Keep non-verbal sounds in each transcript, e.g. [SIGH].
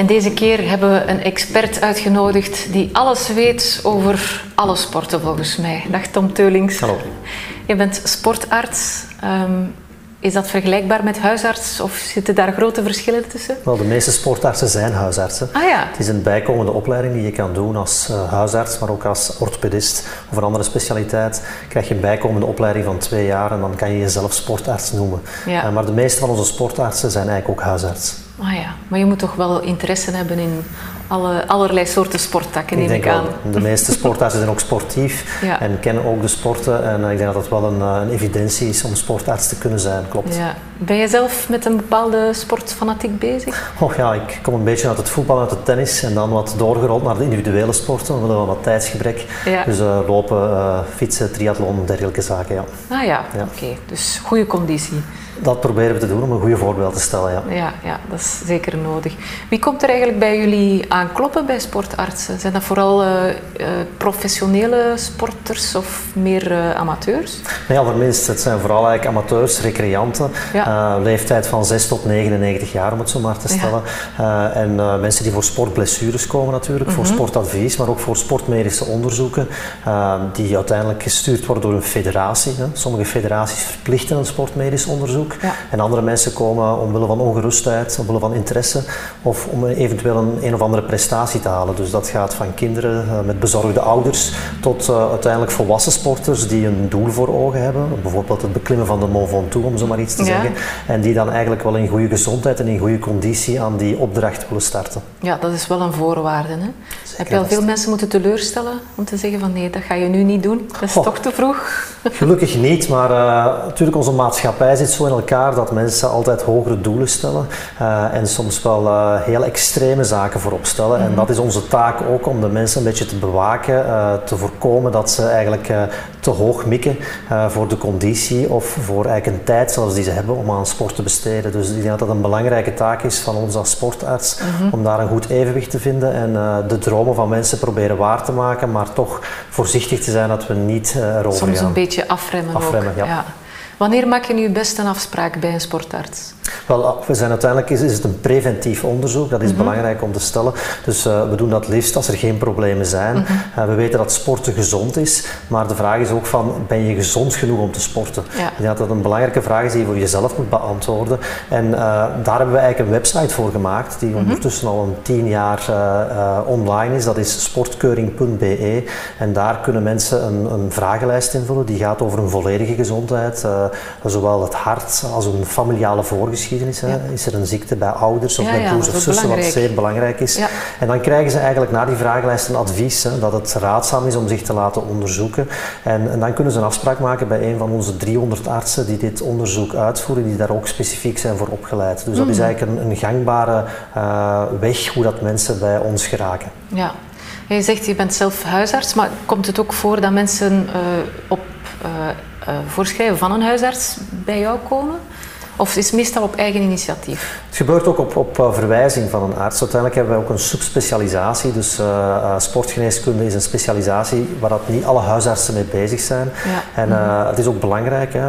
En deze keer hebben we een expert uitgenodigd die alles weet over alle sporten volgens mij. Dag Tom Teulings. Hallo. Je bent sportarts. Ehm, is dat vergelijkbaar met huisarts of zitten daar grote verschillen tussen? Wel, de meeste sportartsen zijn huisartsen. Ah ja. Het is een bijkomende opleiding die je kan doen als uh, huisarts, maar ook als orthopedist of een andere specialiteit. Krijg je een bijkomende opleiding van twee jaar en dan kan je jezelf sportarts noemen. Ja. Uh, maar de meeste van onze sportartsen zijn eigenlijk ook huisarts. Ah ja, maar je moet toch wel interesse hebben in alle, allerlei soorten sporttakken, neem ik, denk aan. Wel, de meeste sportartsen zijn ook sportief [LAUGHS] Ja. en kennen ook de sporten. En eh, ik denk dat het wel een, eh, een evidentie is om sportarts te kunnen zijn, klopt. Ja. Ben je zelf met een bepaalde sportfanatiek bezig? Och ja, ik kom een beetje uit het voetbal, uit het tennis en dan wat doorgerold naar de individuele sporten, omwille van wat tijdsgebrek. Ja. Dus eh, lopen, fietsen, triathlon, dergelijke zaken, ja. Ah ja, Ja. oké. Dus goede conditie. Dat proberen we te doen om een goede voorbeeld te stellen, ja. Ja, ja, dat is zeker nodig. Wie komt er eigenlijk bij jullie aankloppen bij sportartsen? Zijn dat vooral eh, eh, professionele sporters of meer eh, amateurs? Ja, voor minst. Het zijn vooral eigenlijk amateurs, recreanten. Ja. Leeftijd van 6 tot 99 jaar, om het zo maar te stellen. En mensen die voor sportblessures komen natuurlijk, voor Mhm. sportadvies, maar ook voor sportmedische onderzoeken, die uiteindelijk gestuurd worden door een federatie. Hè. Sommige federaties verplichten een sportmedisch onderzoek. Ja. En andere mensen komen omwille van ongerustheid, omwille van interesse, of om eventueel een, een of andere prestatie te halen. Dus dat gaat van kinderen eh, met bezorgde ouders tot eh, uiteindelijk volwassen sporters die een doel voor ogen hebben. Bijvoorbeeld het beklimmen van de Mont Ventoux, om zo maar iets te Ja. zeggen. En die dan eigenlijk wel in goede gezondheid en in goede conditie aan die opdracht willen starten. Ja, dat is wel een voorwaarde. Hè? Heb je al veel mensen moeten teleurstellen om te zeggen van nee, dat ga je nu niet doen? Dat is Goh. toch te vroeg? Gelukkig niet, maar eh, natuurlijk onze maatschappij zit zo in elkaar dat mensen altijd hogere doelen stellen eh, en soms wel eh, heel extreme zaken voorop stellen. En dat is onze taak ook om de mensen een beetje te bewaken, eh, te voorkomen dat ze eigenlijk te hoog mikken voor de conditie of voor eigenlijk een tijd zelfs die ze hebben om aan sport te besteden. Dus ik denk dat dat een belangrijke taak is van ons als sportarts om daar een goed evenwicht te vinden en de dromen van mensen proberen waar te maken, maar toch voorzichtig te zijn dat we niet erover Soms gaan. een beetje afremmen, Afremmen, ook. ja. Wanneer maak je nu best een afspraak bij een sportarts? Wel, we zijn uiteindelijk is, is het een preventief onderzoek, dat is belangrijk om te stellen. Dus eh, we doen dat liefst als er geen problemen zijn. Eh, we weten dat sporten gezond is, maar de vraag is ook van, ben je gezond genoeg om te sporten? Ja. Ik denk dat dat een belangrijke vraag is die je voor jezelf moet beantwoorden. En eh, daar hebben we eigenlijk een website voor gemaakt, die ondertussen al een tien jaar online is. Dat is sportkeuring.be. En daar kunnen mensen een, een vragenlijst invullen, die gaat over een volledige gezondheid. Zowel het hart als een familiale voorgeschiedenis. Hè. Is er een ziekte bij ouders of bij broers of zussen, wat zeer belangrijk is. En dan krijgen ze eigenlijk na die vragenlijst een advies hè, dat het raadzaam is om zich te laten onderzoeken. En, en dan kunnen ze een afspraak maken bij een van onze 300 artsen die dit onderzoek uitvoeren, die daar ook specifiek zijn voor opgeleid. Dus dat is eigenlijk een, een gangbare eh, weg hoe dat mensen bij ons geraken. Ja. Je zegt je bent zelf huisarts, maar komt het ook voor dat mensen eh, op eh, eh, voorschrijven van een huisarts bij jou komen? Of is meestal op eigen initiatief? Het gebeurt ook op, op eh, verwijzing van een arts. Uiteindelijk hebben wij ook een subspecialisatie. Dus eh, eh, sportgeneeskunde is een specialisatie waar dat niet alle huisartsen mee bezig zijn. Ja. En eh, het is ook belangrijk. Hè.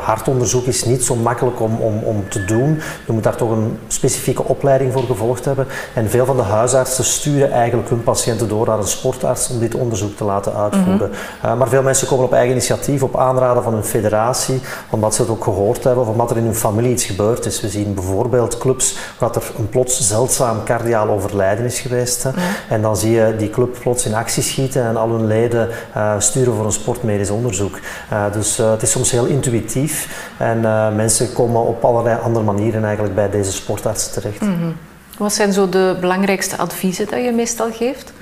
hartonderzoek is niet zo makkelijk om, om, om te doen. Je moet daar toch een specifieke opleiding voor gevolgd hebben. En veel van de huisartsen sturen eigenlijk hun patiënten door naar een sportarts om dit onderzoek te laten uitvoeren. Eh, maar veel mensen komen op eigen initiatief, op aanraden van hun federatie, omdat ze het ook gehoord hebben of omdat er in hun familie iets gebeurd is. We zien bijvoorbeeld clubs waar er een plots zeldzaam cardiaal overlijden is geweest. En dan zie je die club plots in actie schieten en al hun leden eh, sturen voor een sportmedisch onderzoek. Eh, dus eh, het is soms heel intuïtief en mensen komen op allerlei andere manieren eigenlijk bij deze sportartsen terecht. Wat zijn zo de belangrijkste adviezen dat je meestal geeft?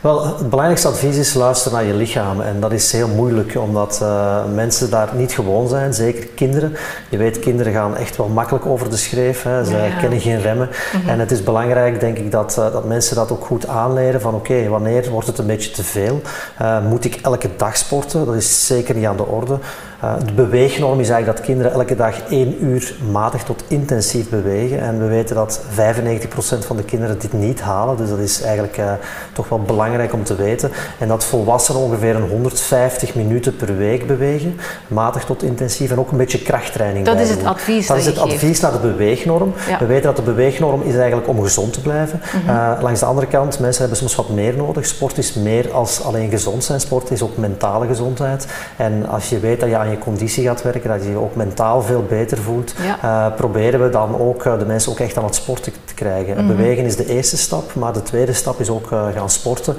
Wel, het belangrijkste advies is luister naar je lichaam. En dat is heel moeilijk, omdat eh, mensen daar niet gewoon zijn, zeker kinderen. Je weet, kinderen gaan echt wel makkelijk over de schreef. Hè. Ze Ja, kennen geen remmen. En het is belangrijk, denk ik, dat, eh, dat mensen dat ook goed aanleren. Van oké, wanneer wordt het een beetje te veel? Eh, moet ik elke dag sporten? Dat is zeker niet aan de orde. De beweegnorm is eigenlijk dat kinderen elke dag één uur matig tot intensief bewegen. En we weten dat 95% van de kinderen dit niet halen. Dus dat is eigenlijk toch wel belangrijk om te weten. En dat volwassenen ongeveer een 150 minuten per week bewegen, matig tot intensief. En ook een beetje krachttraining. Dat is het advies. Dat, is het advies naar de beweegnorm. We weten dat de beweegnorm is eigenlijk om gezond te blijven. Mm langs de andere kant, mensen hebben soms wat meer nodig. Sport is meer als alleen gezond zijn. Sport is ook mentale gezondheid. En als je weet dat je aan je conditie gaat werken, dat je je ook mentaal veel beter voelt, uh, proberen we dan ook uh, de mensen ook echt aan het sporten te krijgen. Mhm. Bewegen is de eerste stap, maar de tweede stap is ook uh, gaan sporten.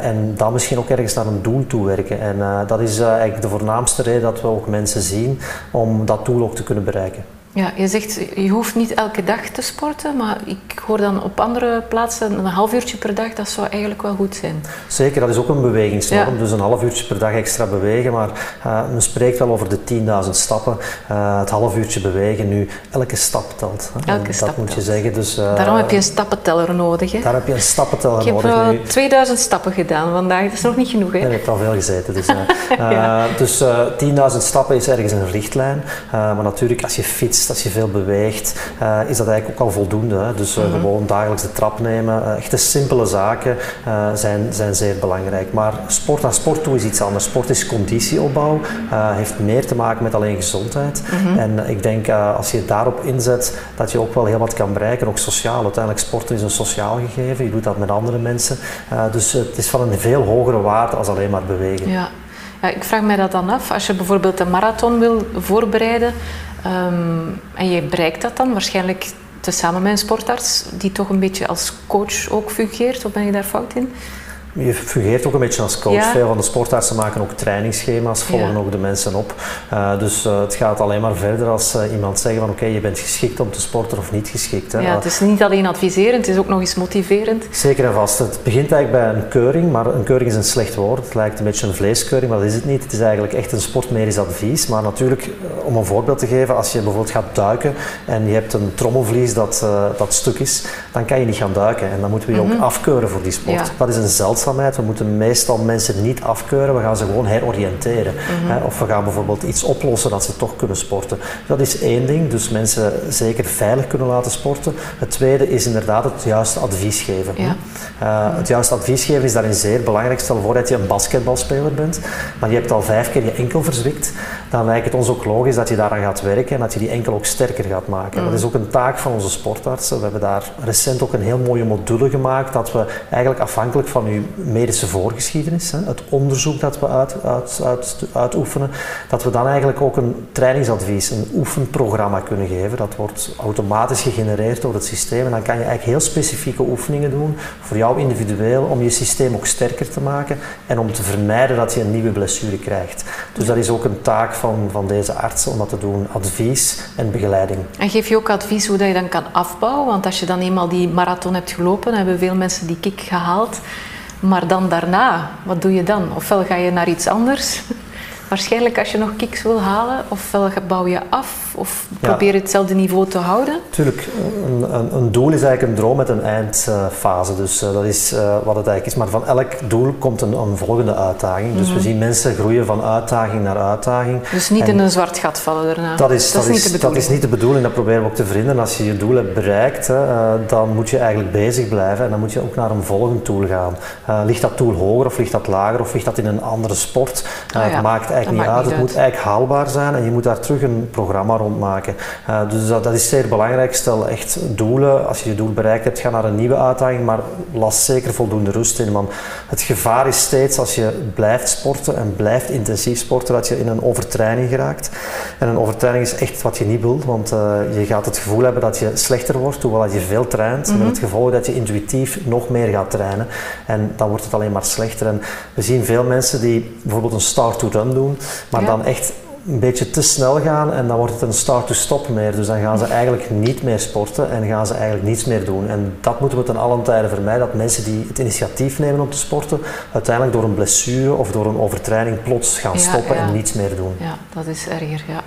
en dan misschien ook ergens naar een doel toe werken. En dat is eigenlijk de voornaamste reden dat we ook mensen zien om dat doel ook te kunnen bereiken. Ja, je zegt je hoeft niet elke dag te sporten, maar ik hoor dan op andere plaatsen een half uurtje per dag, dat zou eigenlijk wel goed zijn. Zeker, dat is ook een bewegingsnorm, dus een half uurtje per dag extra bewegen, maar uh, men spreekt wel over de 10.000 stappen, uh, het half uurtje bewegen nu, elke stap telt. Hè? Elke dat stap moet je zeggen. Dus, uh, Daarom heb je een stappenteller nodig. Hè? Daar heb je een stappenteller nodig. Ik heb nu. 2000 stappen gedaan vandaag, dat is nog niet genoeg. Hè? Ja, je hebt al veel gezeten. Dus, [LAUGHS] ja. dus 10.000 stappen is ergens een richtlijn, maar natuurlijk als je fietst, als je veel beweegt, uh, is dat eigenlijk ook al voldoende. Hè? Dus uh, gewoon dagelijks de trap nemen. Uh, echte simpele zaken zijn, zijn zeer belangrijk. Maar sport naar sport toe is iets anders. Sport is conditieopbouw, heeft meer te maken met alleen gezondheid. Mhm. En ik denk als je daarop inzet, dat je ook wel heel wat kan bereiken, ook sociaal. Uiteindelijk sporten is een sociaal gegeven, je doet dat met andere mensen. dus het is van een veel hogere waarde als alleen maar bewegen. Ja. Ja, ik vraag mij dat dan af. Als je bijvoorbeeld een marathon wil voorbereiden, Ehm, en je bereikt dat dan waarschijnlijk samen met een sportarts die toch een beetje als coach ook fungeert, of ben je daar fout in? Je fungeert ook een beetje als coach. Veel van de sportartsen maken ook trainingsschema's, volgen ook de mensen op. Uh, dus uh, het gaat alleen maar verder als uh, iemand zegt van oké, okay, je bent geschikt om te sporten of niet geschikt. Hè. Ja, het is niet alleen adviserend, het is ook nog eens motiverend. Zeker en vast. Het begint eigenlijk bij een keuring, maar een keuring is een slecht woord. Het lijkt een beetje een vleeskeuring, maar dat is het niet. Het is eigenlijk echt een sportmedisch advies. Maar natuurlijk, om een voorbeeld te geven, als je bijvoorbeeld gaat duiken en je hebt een trommelvlies dat, dat stuk is, dan kan je niet gaan duiken. En dan moeten we je ook mhm. afkeuren voor die sport. Ja. Dat is een zeldzaam we moeten meestal mensen niet afkeuren, we gaan ze gewoon heroriënteren. Mhm. Of we gaan bijvoorbeeld iets oplossen dat ze toch kunnen sporten. Dat is één ding, dus mensen zeker veilig kunnen laten sporten. Het tweede is inderdaad het juiste advies geven. Ja. Uh, het juiste advies geven is daarin zeer belangrijk. Stel voor dat je een basketbalspeler bent, maar je hebt al vijf keer je enkel verzwikt, dan lijkt het ons ook logisch dat je daaraan gaat werken en dat je die enkel ook sterker gaat maken. Dat is ook een taak van onze sportartsen. We hebben daar recent ook een heel mooie module gemaakt dat we eigenlijk afhankelijk van uw medische voorgeschiedenis, het onderzoek dat we uit, uit, uit, uitoefenen, dat we dan eigenlijk ook een trainingsadvies, een oefenprogramma kunnen geven. Dat wordt automatisch gegenereerd door het systeem en dan kan je eigenlijk heel specifieke oefeningen doen voor jou individueel om je systeem ook sterker te maken en om te vermijden dat je een nieuwe blessure krijgt. Dus dat is ook een taak van, van deze artsen om dat te doen, advies en begeleiding. En geef je ook advies hoe dat je dan kan afbouwen? Want als je dan eenmaal die marathon hebt gelopen, hebben veel mensen die kick gehaald. Maar dan daarna, wat doe je dan? Ofwel ga je naar iets anders, waarschijnlijk als je nog kicks wil halen, ofwel bouw je af of probeer je hetzelfde niveau te houden? Tuurlijk, een, een, een, doel is eigenlijk een droom met een eindfase. Dus uh, dat is uh, wat het eigenlijk is. Maar van elk doel komt een, een volgende uitdaging. Dus we mhm. zien mensen groeien van uitdaging naar uitdaging. Dus niet in een zwart gat vallen daarna. Dat is, dat, is, niet de bedoeling. Dat is niet de bedoeling, dat proberen we ook te vrienden. Als je je doel hebt bereikt, uh, dan moet je eigenlijk bezig blijven en dan moet je ook naar een volgend doel gaan. ligt dat doel hoger of ligt dat lager of ligt dat in een andere sport? Oh, ja. Het maakt eigenlijk niet uit. Het moet eigenlijk haalbaar zijn en je moet daar terug een programma rondmaken. Uh, dus dat, dat, is zeer belangrijk. Stel echt doelen. Als je je doel bereikt hebt, ga naar een nieuwe uitdaging, maar las zeker voldoende rust in. Want het gevaar is steeds als je blijft sporten en blijft intensief sporten, dat je in een overtraining geraakt. En een overtraining is echt wat je niet wilt, want uh, je gaat het gevoel hebben dat je slechter wordt, hoewel je veel traint, met mhm. het gevolg dat je intuïtief nog meer gaat trainen. En dan wordt het alleen maar slechter. En we zien veel mensen die bijvoorbeeld een start-to-run doen, maar dan echt een beetje te snel gaan en dan wordt het een start-to-stop meer. Dus dan gaan ze eigenlijk niet meer sporten en gaan ze eigenlijk niets meer doen. En dat moeten we ten allen tijde vermijden, dat mensen die het initiatief nemen om te sporten, uiteindelijk door een blessure of door een overtraining plots gaan stoppen en niets meer doen. Ja, dat is erger, ja.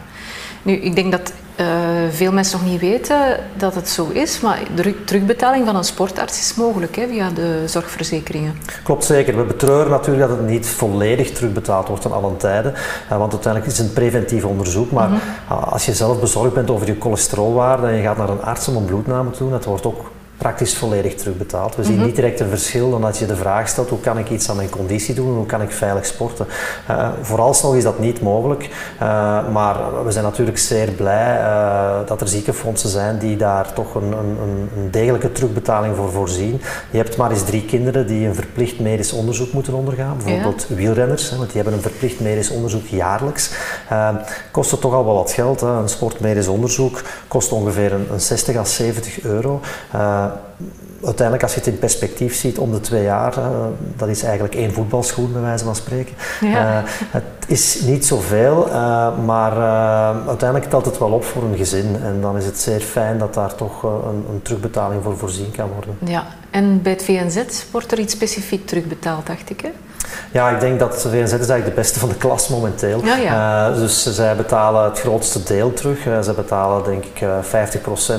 Nu, ik denk dat uh, veel mensen nog niet weten dat het zo is, maar de terugbetaling van een sportarts is mogelijk hè, via de zorgverzekeringen. Klopt zeker. We betreuren natuurlijk dat het niet volledig terugbetaald wordt aan alle tijden, uh, want uiteindelijk is het een preventief onderzoek. Maar mm -hmm. als je zelf bezorgd bent over je cholesterolwaarde en je gaat naar een arts om een bloedname te doen, dat wordt ook praktisch volledig terugbetaald. We zien mhm. niet direct een verschil dan dat je de vraag stelt hoe kan ik iets aan mijn conditie doen, hoe kan ik veilig sporten. Uh, vooralsnog is dat niet mogelijk, uh, maar we zijn natuurlijk zeer blij uh, dat er ziekenfondsen zijn die daar toch een, een, een, degelijke terugbetaling voor voorzien. Je hebt maar eens drie kinderen die een verplicht medisch onderzoek moeten ondergaan, bijvoorbeeld wielrenners, hè, want die hebben een verplicht medisch onderzoek jaarlijks. kost het toch al wel wat geld. Hè. Een sportmedisch onderzoek kost ongeveer een, een 60 à 70 euro uiteindelijk, als je het in perspectief ziet, om de twee jaar, dat is eigenlijk één voetbalschoen, bij wijze van spreken. Ja. Uh, het is niet zoveel, uh, maar uiteindelijk telt het wel op voor een gezin. En dan is het zeer fijn dat daar toch een, een, terugbetaling voor voorzien kan worden. Ja, en bij het VNZ wordt er iets specifiek terugbetaald, dacht ik. Hè? Ja, ik denk dat VNZ is eigenlijk de beste van de klas momenteel. Ja, ja. Uh, dus zij betalen het grootste deel terug. Uh, ze betalen denk ik uh, eh,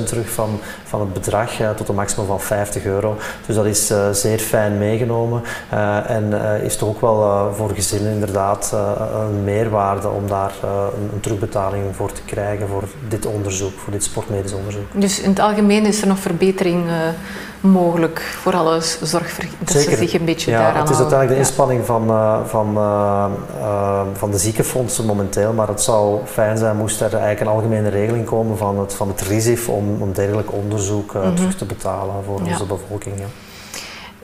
50% terug van, van het bedrag tot een maximum van 50 euro. Dus dat is zeer fijn meegenomen en is toch ook wel voor gezinnen inderdaad een meerwaarde om daar een, een, terugbetaling voor te krijgen voor dit onderzoek, voor dit sportmedisch onderzoek. Dus in het algemeen is er nog verbetering mogelijk voor alle zorg dat Zeker. ze zich een beetje ja, daaraan Het is uiteindelijk de inspanning van, uh, van, uh, uh, van de ziekenfondsen momenteel, maar het zou fijn zijn moest er eigenlijk een algemene regeling komen van het, van het RISIF om, om dergelijk onderzoek mm -hmm. terug te betalen voor ja. onze bevolking. Ja.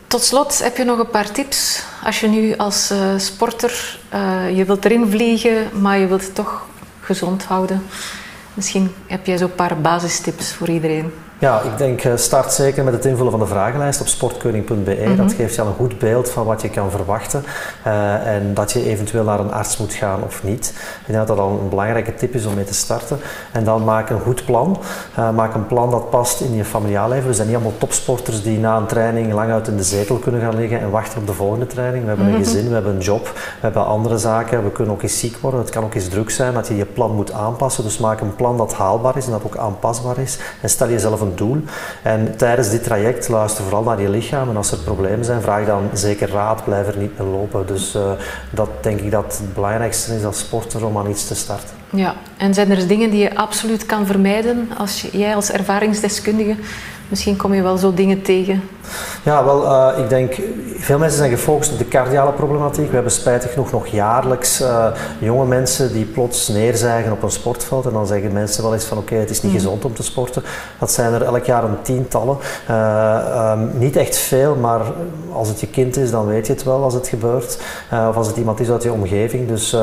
Tot slot heb je nog een paar tips. Als je nu als sporter, je wilt erin vliegen, maar je wilt het toch gezond houden. Misschien heb jij zo'n paar basistips voor iedereen. Ja, ik denk eh, start zeker met het invullen van de vragenlijst op sportkeuring.be. Dat mhm. geeft je al een goed beeld van wat je kan verwachten uh, en dat je eventueel naar een arts moet gaan of niet. Ik denk dat dat al een belangrijke tip is om mee te starten. En dan maak een goed plan. Uh, maak een plan dat past in je familiaal leven. We zijn niet allemaal topsporters die na een training lang uit in de zetel kunnen gaan liggen en wachten op de volgende training. We hebben een mhm. gezin, we hebben een job, we hebben andere zaken. We kunnen ook eens ziek worden. Het kan ook eens druk zijn dat je je plan moet aanpassen. Dus maak een plan dat haalbaar is en dat ook aanpasbaar is. En stel jezelf een doel. En tijdens dit traject luister vooral naar je lichaam en als er problemen zijn, vraag dan zeker raad, blijf er niet meer lopen. Dus uh, dat denk ik dat het belangrijkste is als sporter om aan iets te starten. Ja, en zijn er dingen die je absoluut kan vermijden als jij als ervaringsdeskundige Misschien kom je wel zo dingen tegen. Ja, wel, uh, ik denk, veel mensen zijn gefocust op de cardiale problematiek. We hebben spijtig genoeg nog jaarlijks uh, jonge mensen die plots neerzijgen op een sportveld. En dan zeggen mensen wel eens van oké, okay, het is niet mm. gezond om te sporten. Dat zijn er elk jaar een tientallen. Uh, um, niet echt veel, maar als het je kind is, dan weet je het wel als het gebeurt. of als het iemand is uit je omgeving. Dus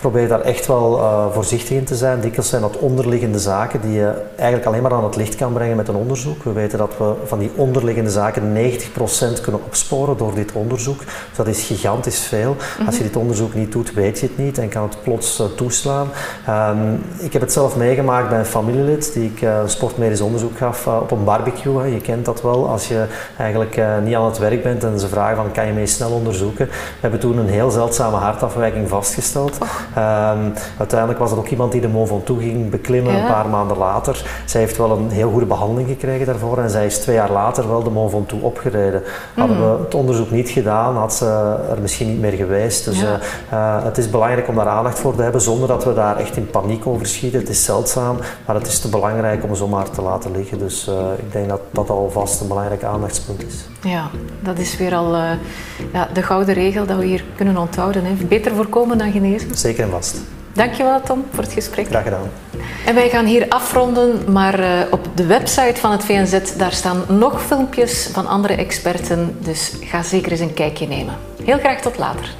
probeer daar echt wel voorzichtig in te zijn. Dikwijls zijn dat onderliggende zaken die je eigenlijk alleen maar aan het licht kan brengen met een onderzoek. We weten dat we van die onderliggende zaken 90% kunnen opsporen door dit onderzoek. Dus dat is gigantisch veel. Als je dit onderzoek niet doet, weet je het niet en kan het plots uh, toeslaan. Um, ik heb het zelf meegemaakt bij een familielid die ik uh, sportmedisch onderzoek gaf uh, op een barbecue. Hè. Je kent dat wel als je eigenlijk niet aan het werk bent en ze vragen van kan je mee snel onderzoeken. We hebben toen een heel zeldzame hartafwijking vastgesteld. Um, uiteindelijk was het ook iemand die de Mont Ventoux ging beklimmen ja. een paar maanden later. Zij heeft wel een heel goede behandeling gekregen daarvoor en zij is twee jaar later wel de Mont Ventoux opgereden. Hadden we hmm. het onderzoek niet gedaan, had ze er misschien niet meer geweest. Dus ja. uh, het is belangrijk om daar aandacht voor te hebben zonder dat we daar echt in paniek over schieten. Het is zeldzaam, maar het is te belangrijk om zomaar te laten liggen. Dus uh, ik denk dat dat alvast een belangrijk aandachtspunt is. Ja, dat is weer al uh, ja, de gouden regel dat we hier kunnen onthouden. Hè. Beter voorkomen dan genezen. Zeker en vast. Dankjewel Tom voor het gesprek. Graag gedaan. En wij gaan hier afronden, maar uh, op de website van het VNZ daar staan nog filmpjes van andere experten, dus ga zeker eens een kijkje nemen. Heel graag tot later.